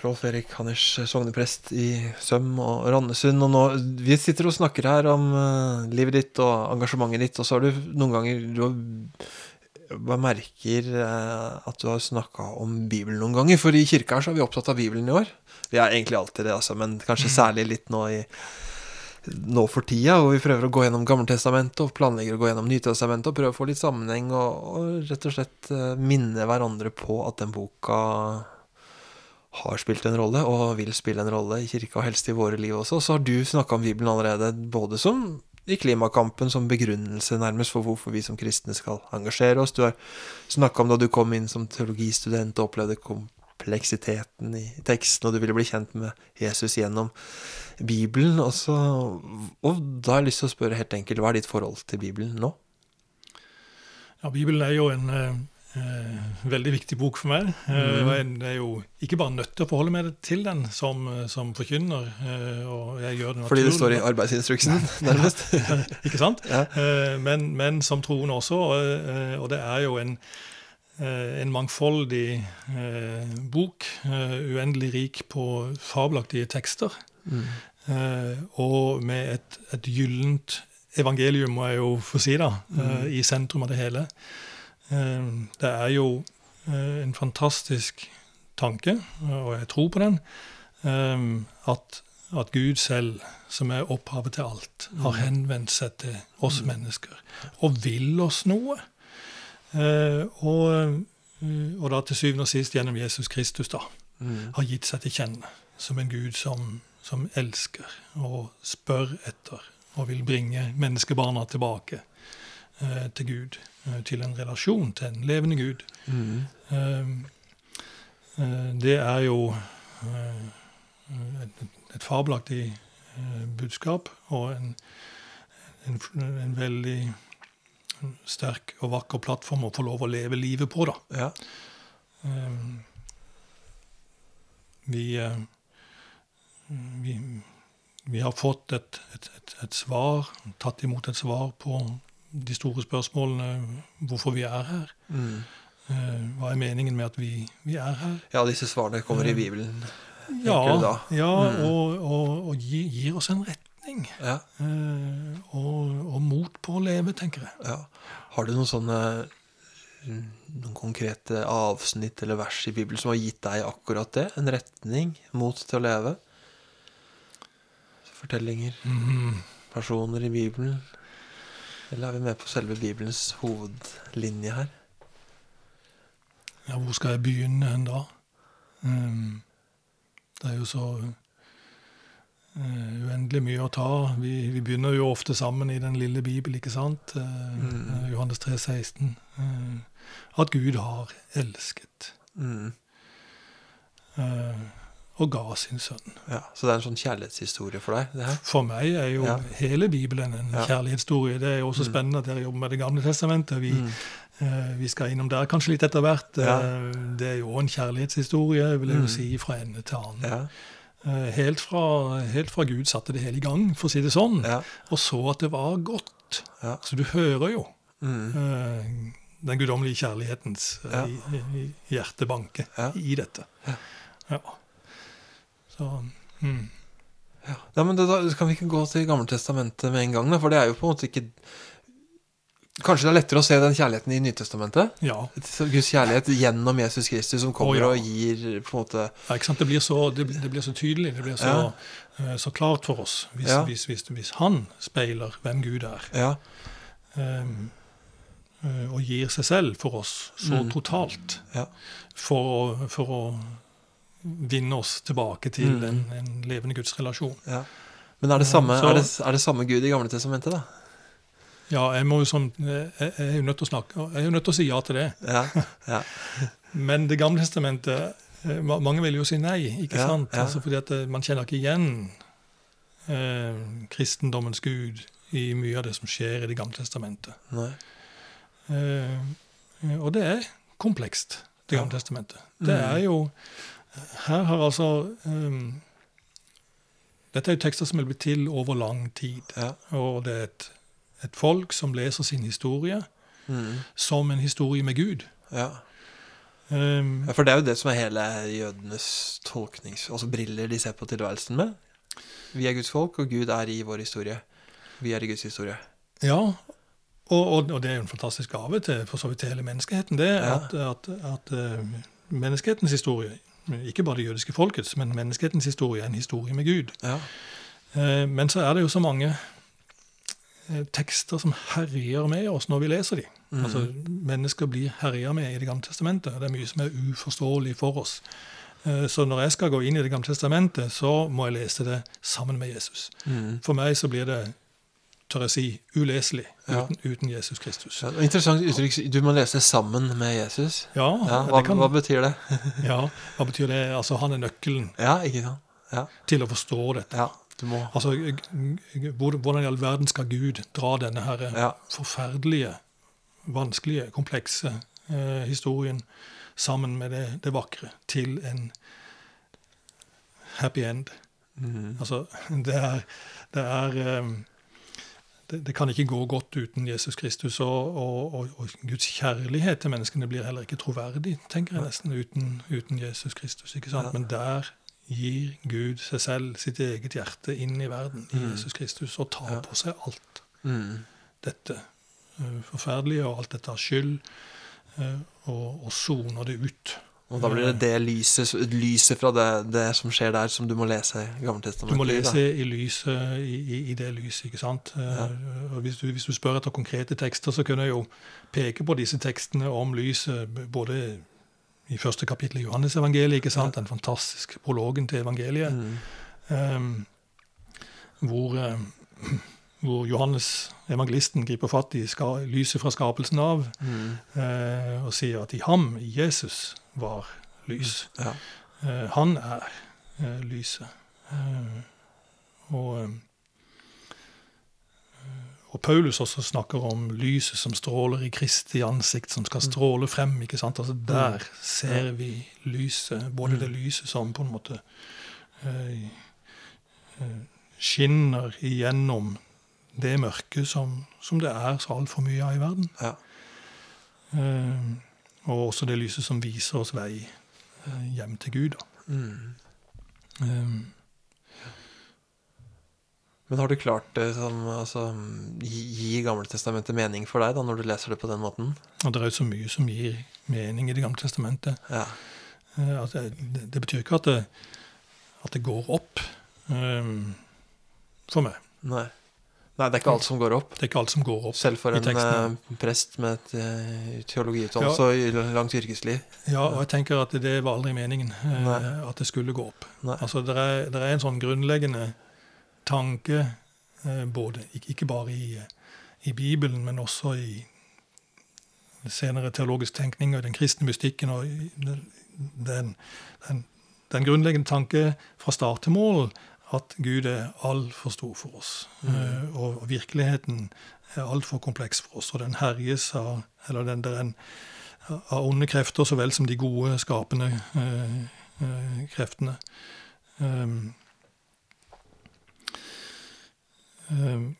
Rolf Erik Hanners, sogneprest i Søm og Randesund. Og nå, vi sitter og snakker her om uh, livet ditt og engasjementet ditt, og så har du noen ganger du har, bare merker eh, at du har snakka om Bibelen noen ganger. For i kirka her så er vi opptatt av Bibelen i år. Vi er egentlig alltid det, altså, men kanskje særlig litt nå i nå for tida, hvor vi prøver å gå gjennom Gammeltestamentet og planlegger å gå gjennom Nytestamentet og prøve å få litt sammenheng og, og rett og slett eh, minne hverandre på at den boka har spilt en rolle, og vil spille en rolle i kirka, og helst i våre liv også. Så har du snakka om Bibelen allerede, både som i klimakampen, som begrunnelse nærmest for hvorfor vi som kristne skal engasjere oss. Du har snakka om da du kom inn som teologistudent og opplevde kompleksiteten i teksten, og du ville bli kjent med Jesus gjennom Bibelen. Og, så, og da har jeg lyst til å spørre helt enkelt, hva er ditt forhold til Bibelen nå?
Ja, Bibelen er jo en eh, eh, veldig viktig bok for meg. Eh, og jeg er jo ikke bare nødt til å forholde meg til den som, eh, som forkynner. eh, og jeg gjør det
Fordi det står i arbeidsinstruksen, nærmest.
ikke sant?
Ja.
Eh, men, men som troende også. Og, og det er jo en, eh, en mangfoldig eh, bok. eh, uendelig rik på fabelaktige tekster.
Mm.
eh, og med et, et gyllent evangelium, må jeg jo få si, da, eh, i sentrum av det hele. Eh, det er jo eh, en fantastisk tanke, og jeg tror på den, eh, at, at Gud selv, som er opphavet til alt, har henvendt seg til oss mennesker og vil oss noe. Eh, og, eh, og da til syvende og sist gjennom Jesus Kristus, da
Mm.
har gitt seg til kjenne som en Gud som, som elsker og spør etter og vil bringe menneskebarna tilbake til Gud, eh, til en relasjon, til en levende Gud.
Mm.
Eh, eh, det er jo eh, et, et fabelaktig eh, budskap og en, en, en veldig sterk og vakker plattform å få lov å leve livet på, da.
Ja.
Ehm, vi, eh, vi, vi har fått et, et, et, et svar, tatt imot et svar på de store spørsmålene hvorfor vi er her.
Mm.
Eh, hva er meningen med at vi, vi er her?
ja, disse svarene kommer i Bibelen.
Ja, ja
Mm.
og, og, og gi, gir oss en retning.
Ja.
eh, og, og mot på å leve, tenker jeg.
Ja. Har du noen sånne noen konkrete avsnitt eller vers i Bibelen som har gitt deg akkurat det? En retning mot til å leve? Fortellinger,
Mm.
personer i Bibelen? Eller er vi med på selve Bibelens hovedlinje her?
Ja, hvor skal jeg begynne hen da? Um, det er jo så uh, uendelig mye å ta. Vi, vi begynner jo ofte sammen i den lille Bibel, ikke sant? Uh,
Mm.
eh, Johannes 3, 16. Uh, at Gud har elsket.
Mm.
Og ga sin sønn.
Ja, Så det er en sånn kjærlighetshistorie for deg? det her?
For meg er jo
Ja.
hele Bibelen en
Ja.
kjærlighetshistorie. Det er jo også
Mm.
spennende at dere jobber med Det gamle testamentet. Vi,
Mm.
eh, vi skal innom der kanskje litt etter hvert.
Ja.
Eh, Det er jo en kjærlighetshistorie, vil jeg
Mm.
jo si, fra ende til annen.
Ja,
Eh, Helt fra, helt fra Gud satte det hele i gang, for å si det sånn,
ja,
og så at det var godt.
Ja.
Så du hører jo
mm.
eh, den guddommelige kjærlighetens eh,
Ja.
hjertebanke
Ja.
i dette.
Ja.
Ja. Så mm.
ja. ja men da, da kan vi ikke gå til Gammeltestamentet med en gang, for det er jo på en måte ikke Kanskje det er lettere å se den kjærligheten i Nytestamentet?
Ja.
Guds kjærlighet gjennom Jesus Kristus som kommer
oh, ja.
og gir på en måte
Ja, ikke sant? Det blir så, det, det blir så tydelig, det blir så, eh, så klart for oss hvis,
Ja.
hvis, hvis, hvis han speiler hvem Gud er,
Ja.
um, og gir seg selv for oss så
Mm.
totalt
Ja.
for, for å vinne oss tilbake til
Mm.
en, en levende gudsrelasjon.
ja. Men er det, samme,
Så-
er, det, er det samme Gud i Gamle testamentet, da?
Ja, jeg jo som, jeg, jeg er jo nødt til å snakke, jeg er jo nødt til å si ja til det.
Ja. ja.
Men Det gamle testamentet eh, Mange vil jo si nei, ikke sant? Altså fordi at eh, Man kjenner ikke igjen eh, kristendommens gud i mye av det som skjer i Det gamle testamentet. Eh, og det er komplekst, Det gamle testamentet. Det
Mm.
er jo Her har altså um, Dette er jo tekster som er blitt til over lang tid.
Ja.
Og det er et, et folk som leser sin historie
Mm.
som en historie med Gud.
ja.
Um,
Ja, For det er jo det som er hele jødenes tolknings... Altså briller de ser på tilværelsen med. Vi er Guds folk, og Gud er i vår historie. Vi er i Guds historie.
Ja, og, og, og det er jo en fantastisk gave til for så vidt hele menneskeheten, det
Ja.
at, at, at eh, menneskehetens historie, ikke bare det jødiske folkets, men menneskehetens historie en historie med Gud.
Ja.
Eh, Men så er det jo så mange eh, tekster som herjer med oss når vi leser dem.
Mm.
Altså, mennesker blir herja med i Det gamle testamentet. Det er mye som er uforståelig for oss. Eh, Så når jeg skal gå inn i Det gamle testamentet, så må jeg lese det sammen med Jesus.
Mm.
For meg så blir det, tør jeg si, uleselig
Ja.
uten, uten Jesus Kristus.
Ja, Interessant uttrykk. Du må lese sammen med Jesus.
Ja,
Ja, hva,
kan,
hva betyr det?
ja, hva betyr det? Altså, han er nøkkelen
Ja, ikke sant? Ja,
til å forstå dette.
ja du må
Altså, Hvordan i all verden skal Gud dra denne her
Ja.
forferdelige, vanskelige, komplekse eh, historien sammen med det, det vakre til en happy end?
Mm.
Altså, det er, det er eh, det, det kan ikke gå godt uten Jesus Kristus, og, og, og, og Guds kjærlighet til menneskene blir heller ikke troverdig, tenker jeg nesten, uten, uten Jesus Kristus. ikke sant? Men der gir Gud seg selv, sitt eget hjerte, inn i verden i
Mm.
Jesus Kristus, og tar
Ja.
på seg alt
Mm.
dette eh, forferdelige, og alt dette av skyld, eh, og, og soner det ut.
Og da blir det det lyset, lyset fra det, det som skjer der, som du må lese i Gammeltestamentet.
Du må lese i, lyset, i, i, i det lyset, ikke sant? Eh,
Ja.
og hvis, du, hvis du spør etter konkrete tekster, så kunne jeg jo peke på disse tekstene om lyset, både i første kapittel i Johannes evangeliet, ikke sant? Den fantastiske prologen til evangeliet,
Mm.
um, hvor, eh, hvor Johannes evangelisten griper fatt i ska, lyset fra skapelsen av,
Mm.
eh, og sier at i ham, Jesus, var lys.
Ja.
Eh, han er eh, lyset. Eh, og, eh, og Paulus også snakker om lyset som stråler i Kristi ansikt, som skal stråle frem. ikke sant? Altså Der ser vi lyset, både det lyset som på en måte eh, skinner igjennom det mørket som, som det er så altfor mye av i verden.
Ja.
Eh, og også det lyset som viser oss vei eh, hjem til Gud. Da.
Mm.
Eh,
Men har du klart det som altså, gi, gi Gammeltestamentet mening for deg da, når du leser det på den måten?
og det er jo så mye som gir mening i Det gamle testamentet.
Ja.
Eh, det, det, betyr ikke at det, at det går opp eh, for meg.
Nei. Nei, det er ikke alt som går opp.
Det er ikke alt som går opp.
Selv for en eh, prest med et eh, teologiutdannelse og i langt yrkesliv.
Ja, og jeg tenker at det var aldri meningen eh,
Nei.
at det skulle gå opp.
Nei.
Altså, det er, det er en sånn grunnleggende tanke, både, ikke, bare i, i Bibelen, men også i senere teologisk tenkning og den kristne mystikken og den, den, den den grunnleggende tanke fra start til mål at Gud er altfor stor for oss. Mm. og virkeligheten er altfor kompleks for oss, og den herjes av eller den der en, av onde krefter så vel som de gode, skapende eh, eh, kreftene. Um, um,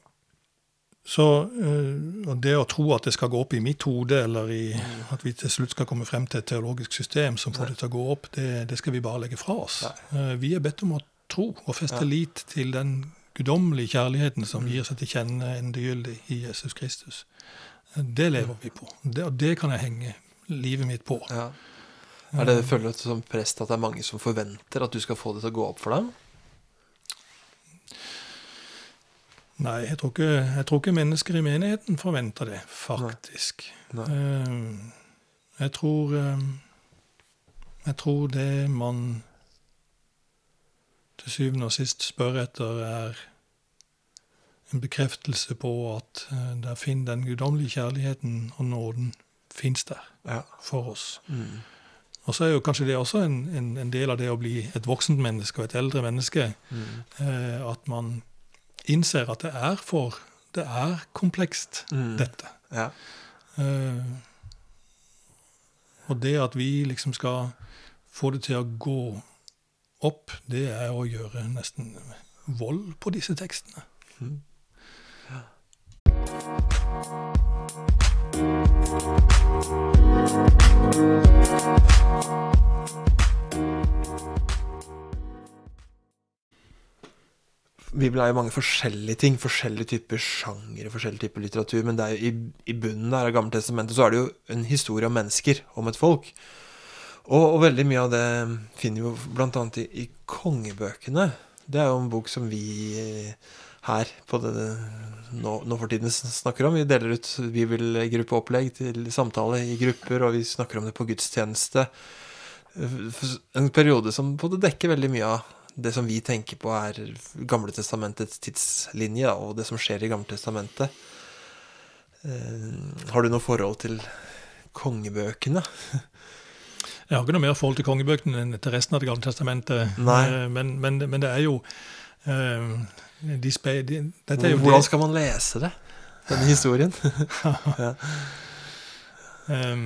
så uh, det å tro at det skal gå opp i mitt hode, eller i, at vi til slutt skal komme frem til et teologisk system som får det til å gå opp, det, det skal vi bare legge fra oss. Uh, vi er bedt om å tro og feste lit til den guddommelige kjærligheten som gir seg til kjenne endegyldig i Jesus Kristus. Det lever vi på, det, og det kan jeg henge livet mitt på.
Ja. Er det føler du som prest at det er mange som forventer at du skal få det til å gå opp for dem?
Nei, jeg tror, ikke, jeg tror ikke mennesker i menigheten forventer det, faktisk.
Nei.
Nei. Jeg tror eh, Jeg tror det man til syvende og sist spør etter, er en bekreftelse på at eh, der finner den guddommelige kjærligheten og nåden fins der
Ja.
for oss.
Mm.
Og så er jo kanskje det også en, en, en del av det å bli et voksent menneske og et eldre menneske.
Mm.
Eh, at man innser at det er for Det er komplekst,
Mm.
dette.
Ja.
Eh, og det at vi liksom skal få det til å gå opp, det er å gjøre nesten vold på disse tekstene.
Mm. Bibelen er jo mange forskjellige ting, forskjellige typer sjangere, forskjellige typer litteratur, men i, i bunnen der av Gammeltestamentet så er det jo en historie om mennesker, om et folk. Og, og veldig mye av det finner vi jo annet i, i kongebøkene. Det er jo en bok som vi eh, her på det, nå, nå for tiden snakker om. Vi deler ut bibelgruppeopplegg til samtale i grupper, og vi snakker om det på gudstjeneste. En periode som både dekker veldig mye av det som vi tenker på er Gamle testamentets tidslinje, og det som skjer i Gamle testamentet. Eh, har du noe forhold til kongebøkene?
Jeg har ikke noe mer forhold til kongebøkene enn til resten av Det gamle testamentet. Eh, Men, men, men det er jo uh, de spe, de, er jo
Hvordan
det
skal man lese det? Denne historien?
ja. eh,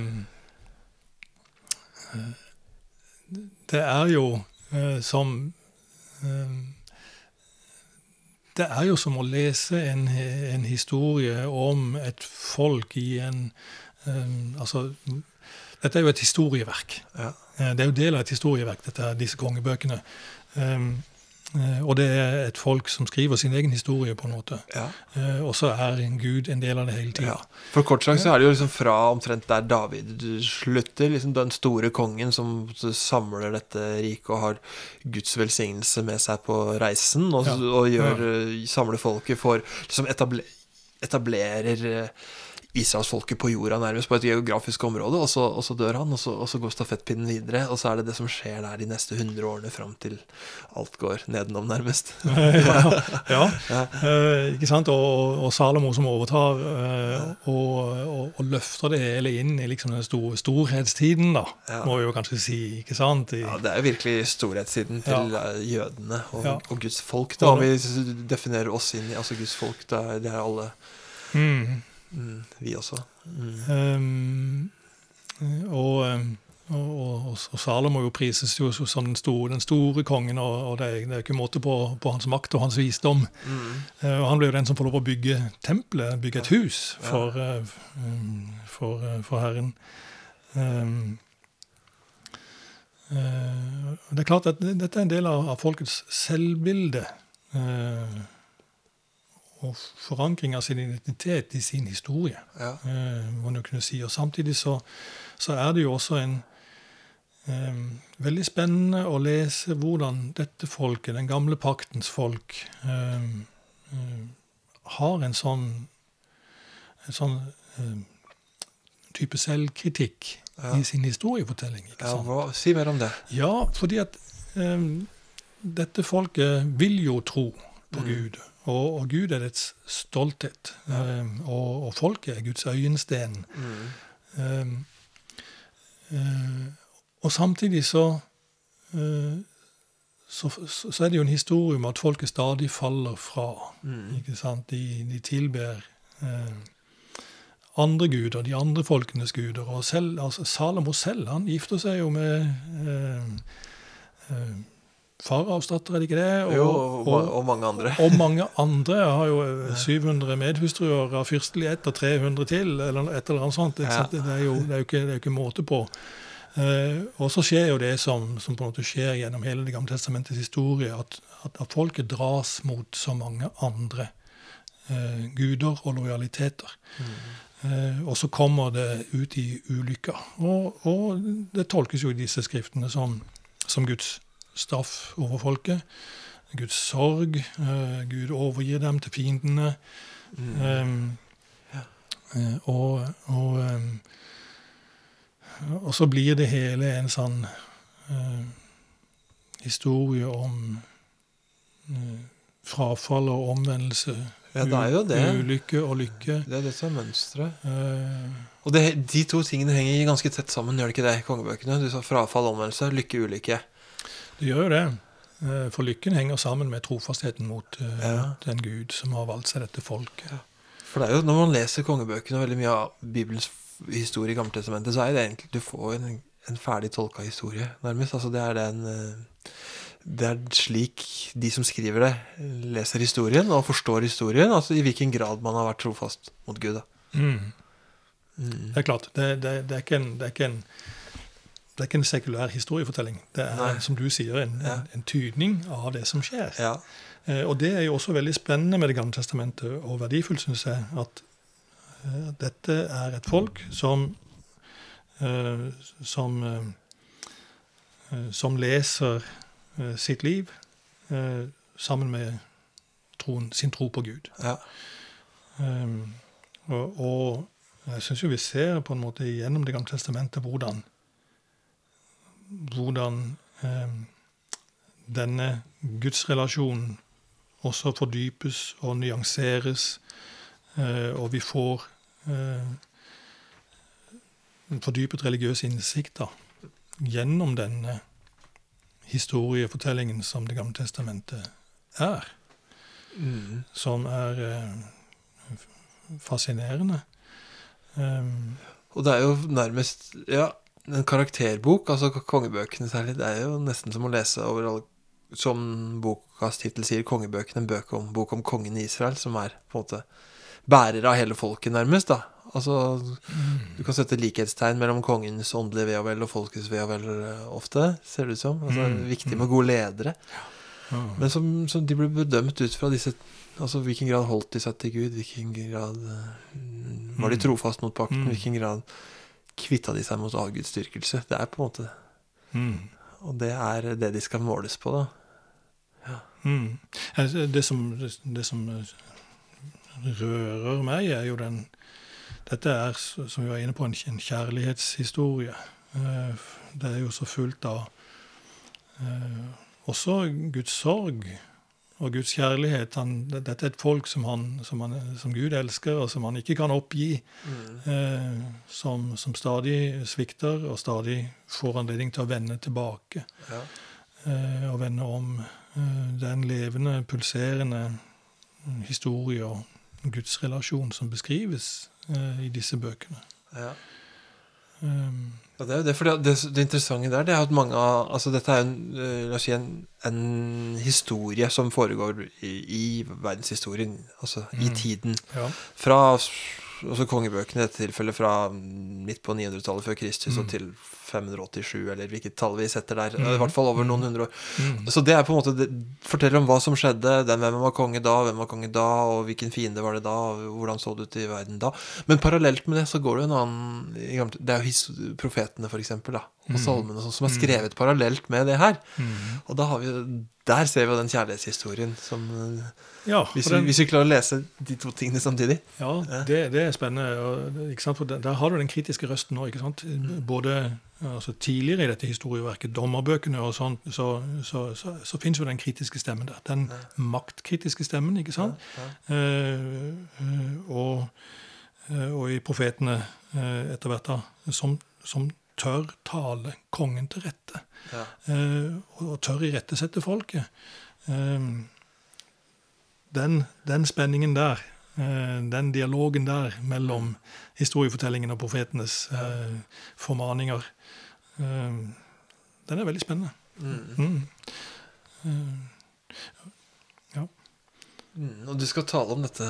Det er jo som ehm, Det er jo som å lese en, en historie om et folk i en ehm, Altså, dette er jo et historieverk.
Ja.
Eh, Det er jo del av et historieverk, dette, disse kongebøkene. Eh, og det er et folk som skriver sin egen historie, på en måte.
ja.
Eh, Og så er en gud en del av det hele tida.
Ja. For kort sagt så er det jo liksom fra omtrent der David slutter, liksom den store kongen som samler dette riket og har Guds velsignelse med seg på reisen, og,
Ja.
og gjør, samler folket for liksom etabler, etablerer Israelsfolket på jorda nærmest på et geografisk område, og så, og så dør han, og så, og så går stafettpinnen videre, og så er det det som skjer der de neste hundre årene fram til alt går nedenom, nærmest.
ja, ja.
Ja.
Eh, ikke sant? Og, og Salomo som overtar eh, og, løfter det hele inn i liksom den store storhetstiden, da,
Ja.
må vi jo kanskje si. ikke sant? I,
Ja, Det er jo virkelig storhetstiden til eh, jødene og Guds folk. da, Om vi definerer oss inn i altså Guds folk, det er, det er alle
Mm.
Mm, vi også. Mm.
Um, og, og, og, og Salomo jo prises jo som den store, den store kongen, og, det, er, det er ikke måte på, på hans makt og hans visdom.
Mm.
Uh, og han ble jo den som får lov å bygge tempelet, bygge et hus for, um, for, uh, for Herren. Um, det er klart at dette er en del av, av folkets selvbilde. eh, og forankring av sin identitet i sin historie,
Ja.
eh, må du kunne si. Og samtidig så, så er det jo også en eh, veldig spennende å lese hvordan dette folket, den gamle paktens folk, eh, eh, har en sånn, en sånn type selvkritikk
Ja.
i sin historiefortelling.
Ja, hva, si mer om det.
Ja, fordi at dette folket vil jo tro på
Mm.
Gud. Og, og Gud er dets stolthet.
Ja.
Um, og, og folket er Guds øyensten.
Mm.
Um, uh, og samtidig så, uh, så, så, er det jo en historie om at folket stadig faller fra.
Mm.
Ikke sant? De, de tilber uh, andre guder, de andre folkenes guder. Og selv, altså Salomo selv han gifter seg jo med eh, eh, Faraos er det ikke det? Og,
Jo, og,
og,
og mange andre.
og mange andre. Jeg har jo eh, 700 medhustruer av fyrstelig ett og 300 til, eller et eller annet sånt.
Ja.
Det, er jo, det, er ikke, det er jo ikke måte på. Eh, og så skjer jo det som, som på en måte skjer gjennom hele Det gamle testamentets historie, at, at, at folket dras mot så mange andre eh, guder og lojaliteter. Eh, og så kommer det ut i ulykker. Og, og det tolkes jo i disse skriftene som, som Guds straff over folket. Guds sorg. Eh, Gud overgir dem til fiendene.
Mm.
Um,
Ja.
eh, og, og, um, og så blir det hele en sånn uh, historie om uh, frafall og omvendelse.
Ja, det er jo det.
Ulykke og lykke.
Det er det som er mønsteret.
Uh,
Og det, de to tingene henger ganske tett sammen, gjør det ikke det? kongebøkene? Du sa frafall, omvendelse, lykke, ulykke.
Det gjør jo det. Eh, For lykken henger sammen med trofastheten mot eh,
Ja.
den Gud som har valgt seg dette folket.
For det er jo, når man leser kongebøkene og veldig mye av Bibelens historie i Gammeltestamentet, så er det egentlig Du får en, en ferdig tolka historie, nærmest. Altså, det er den eh, Det er slik de som skriver det, leser historien og forstår historien. Altså i hvilken grad man har vært trofast mot Gud.
Mm.
Mm.
Det er klart. Det, det, det, er en, det, er ikke en, det er ikke en sekulær historiefortelling. Det er,
Nei.
som du sier, en,
Ja.
en, tydning av det som skjer.
Ja.
Eh, og det er jo også veldig spennende med Det gamle testamentet, og verdifullt, syns jeg, at eh, dette er et folk som eh, som, eh, eh, som leser eh, sitt liv eh, sammen med troen, sin tro på Gud.
ja.
Og, og jeg syns jo vi ser på en måte gjennom Det gamle testamentet hvordan hvordan eh, denne gudsrelasjonen også fordypes og nyanseres, eh, og vi får eh, en fordypet religiøs innsikt da, gjennom denne historiefortellingen som Det gamle testamentet er
Mm.
som er eh, fascinerende. Um,
Og det er jo nærmest Ja, en karakterbok, altså kongebøkene særlig, det er jo nesten som å lese over alle Som bokas tittel sier, kongebøkene, en bøk om, bok om kongen i Israel, som er på en måte bærer av hele folket, nærmest. da Altså, Du kan sette likhetstegn mellom kongens åndelige ve og vel og folkets ve og vel eh, ofte, ser det ut som. Altså,
Mm,
Viktig med gode ledere. Men som, som de ble bedømt ut fra disse Altså hvilken grad holdt de seg til Gud, hvilken grad eh, var de
Mm.
trofast mot pakten,
Mm.
hvilken grad kvitta de seg mot avgudsdyrkelse. Det er på en måte
Mm.
Og det er det de skal måles på, da.
Mm. Altså, Det, som, det som eh, rører meg, er jo den Dette er, som vi var inne på, en en kjærlighetshistorie. Eh, Det er jo så fullt av eh, også Guds sorg og Guds kjærlighet. Han, dette er et folk som, han, som, han, som Gud elsker, og som han ikke kan oppgi. Eh, som, som stadig svikter, og stadig får anledning til å vende tilbake.
Ja.
Eh, og vende om eh, den levende, pulserende mm, historie og gudsrelasjon som beskrives eh, i disse bøkene.
Ja.
Um,
Ja, det er jo det, for det, det, det interessante der, det er at mange av Altså, dette er en, eh, la oss si, en, en historie som foregår i, i verdenshistorien, altså i
Mm.
tiden.
ja.
Fra altså kongebøkene i dette tilfellet fra midt på 900-tallet før Kristus og
Mm.
til 587, eller hvilket tall vi setter der.
Mm.
I hvert fall over
Mm.
noen hundre år.
Mm.
Så det er på en måte det forteller om hva som skjedde, den hvem var konge da, hvem var konge da, og hvilken fiende var det da, og hvordan så det ut i verden da. Men parallelt med det så går det jo en annen Det er jo profetene, for eksempel, da, og
Mm.
salmene sånn, som er skrevet parallelt med det her.
Mm.
Og da har vi Der ser vi jo den kjærlighetshistorien som eh,
Ja,
hvis, vi,
den,
hvis vi klarer å lese de to tingene samtidig.
ja det, det er spennende. Og, ikke sant? For der, der har du den kritiske røsten nå. ikke sant? Både altså, tidligere i dette historieverket, dommerbøkene og sånn, så, så, så, så fins jo den kritiske stemmen der. Den maktkritiske stemmen, ikke sant?
Ja,
ja. eh, og, eh, og i profetene eh, etter hvert da, som, som tør tale kongen til rette.
Ja.
eh, og, tør irettesette folket. Eh, den, den spenningen der, eh, den dialogen der mellom historiefortellingen og profetenes eh, formaninger, eh, den er veldig spennende.
Mm.
Mm. Ja.
Mm. Og du skal tale om dette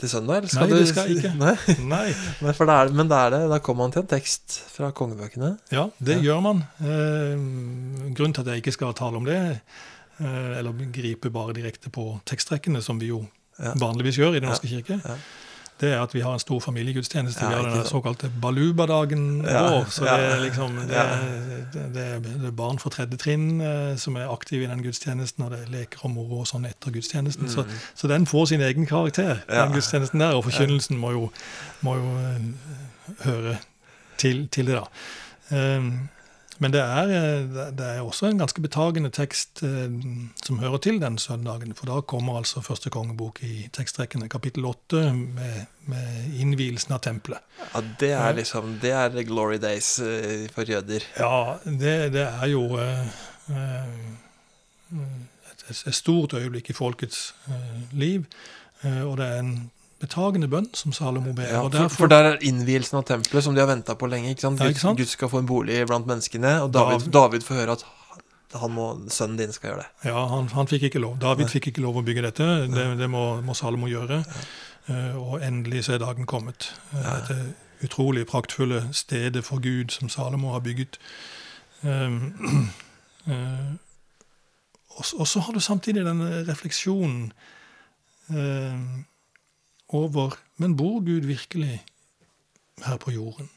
til søndag? Eller
Nei, det skal jeg ikke.
Nei?
Nei.
Nei, for det er, men det er det. Da kommer man til en tekst fra kongebøkene.
Ja, det
Ja.
gjør man. Eh, grunnen til at jeg ikke skal tale om det, eh, eller gripe bare direkte på tekstrekkene, som vi jo
Ja.
vanligvis gjør i Den norske
Ja.
kirke,
Ja.
Det er at vi har en stor familiegudstjeneste.
Ja,
vi har den såkalte Baluba-dagen
Ja,
vår. Så
ja.
det er liksom det,
Ja.
det, er- det er barn fra tredje trinn eh, som er aktive i den gudstjenesten, og det er leker og moro og sånn etter gudstjenesten. Så,
Mm.
så den får sin egen karakter, den gudstjenesten der. Og forkynnelsen må jo, må jo eh, høre til, til det, da. Um, men det er, eh, det er også en ganske betagende tekst eh, som hører til den søndagen. For da kommer altså første kongebok i teksttrekkene, kapittel åtte, med, med innvielsen av tempelet.
Ja, det er liksom Det er glory days eh, for jøder.
Ja, det, det er jo et, et stort øyeblikk i folkets liv. og det er en betagende bønn som Salomo ber.
Ja, for, for der er innvielsen av tempelet, som de har venta på lenge. ikke sant? Gud,
sant?
Gud skal få en bolig blant menneskene, og David,
David-
David får høre at han må, sønnen din skal gjøre det.
Ja, han, han fikk ikke lov. David
Nei.
fikk ikke lov å bygge dette. Det, det må, må Salomo gjøre. Uh, og endelig så er dagen kommet.
Ja.
Dette utrolig praktfulle stedet for Gud som Salomo har bygget. Um, uh, og, så har du samtidig denne refleksjonen eh, over Men bor Gud virkelig her på jorden?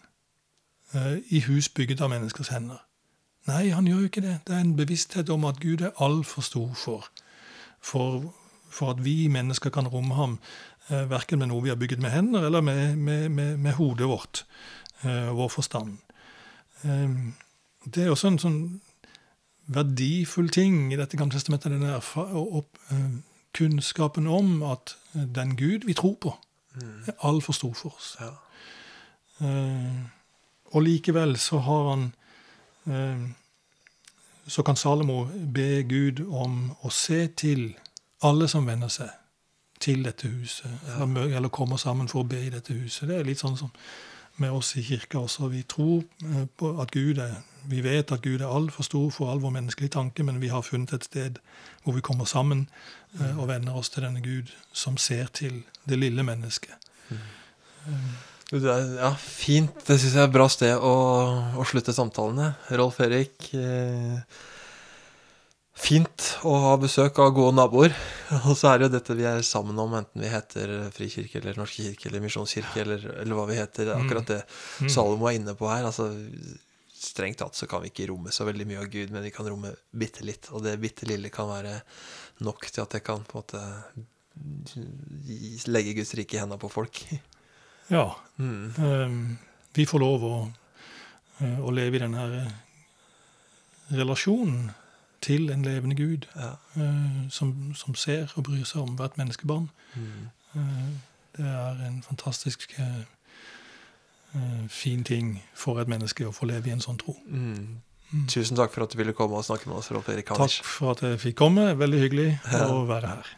Eh, I hus bygget av menneskers hender? Nei, han gjør jo ikke det. Det er en bevissthet om at Gud er altfor stor for, for, for at vi mennesker kan romme ham, eh, verken med noe vi har bygget med hender, eller med, med, med, med hodet vårt eh, vår forstand. Det er også en sånn verdifull ting i dette gamle testamentet, den eh, kunnskapen om at den Gud vi tror på, er altfor stor for oss.
Ja.
Eh, og likevel så har han eh, Så kan Salomo be Gud om å se til alle som venner seg til dette huset, eller, mø- eller kommer sammen for å be i dette huset. Det er litt sånn som med oss i kirka også. Vi tror eh, på at Gud er Vi vet at Gud er altfor stor for all vår menneskelige tanke, men vi har funnet et sted hvor vi kommer sammen eh, og venner oss til denne Gud som ser til det lille mennesket.
Er, ja, fint. Det syns jeg er et bra sted å, å slutte samtalene. Rolf Erik. Eh, fint å ha besøk av gode naboer. Og så er det jo dette vi er sammen om, enten vi heter Frikirke eller Norske kirke eller Misjonskirke eller, eller hva vi heter. Er Akkurat det
Mm.
Salomo er inne på her. altså Strengt tatt så kan vi ikke romme så veldig mye av Gud, men vi kan romme bitte litt. Og det bitte lille kan være nok til at jeg kan på en måte legge Guds rike i hendene på folk.
Ja,
Mm.
Eh, vi får lov å, eh, å leve i denne her relasjonen til en levende Gud
Ja.
eh, som, som ser og bryr seg om hvert menneskebarn.
Mm.
Eh, Det er en fantastisk eh, fin ting for et menneske å få leve i en sånn tro.
Mm.
Mm.
Tusen takk for at du ville komme og snakke med oss, Rolf Erik
Takk for at jeg fikk komme. Veldig hyggelig å være her.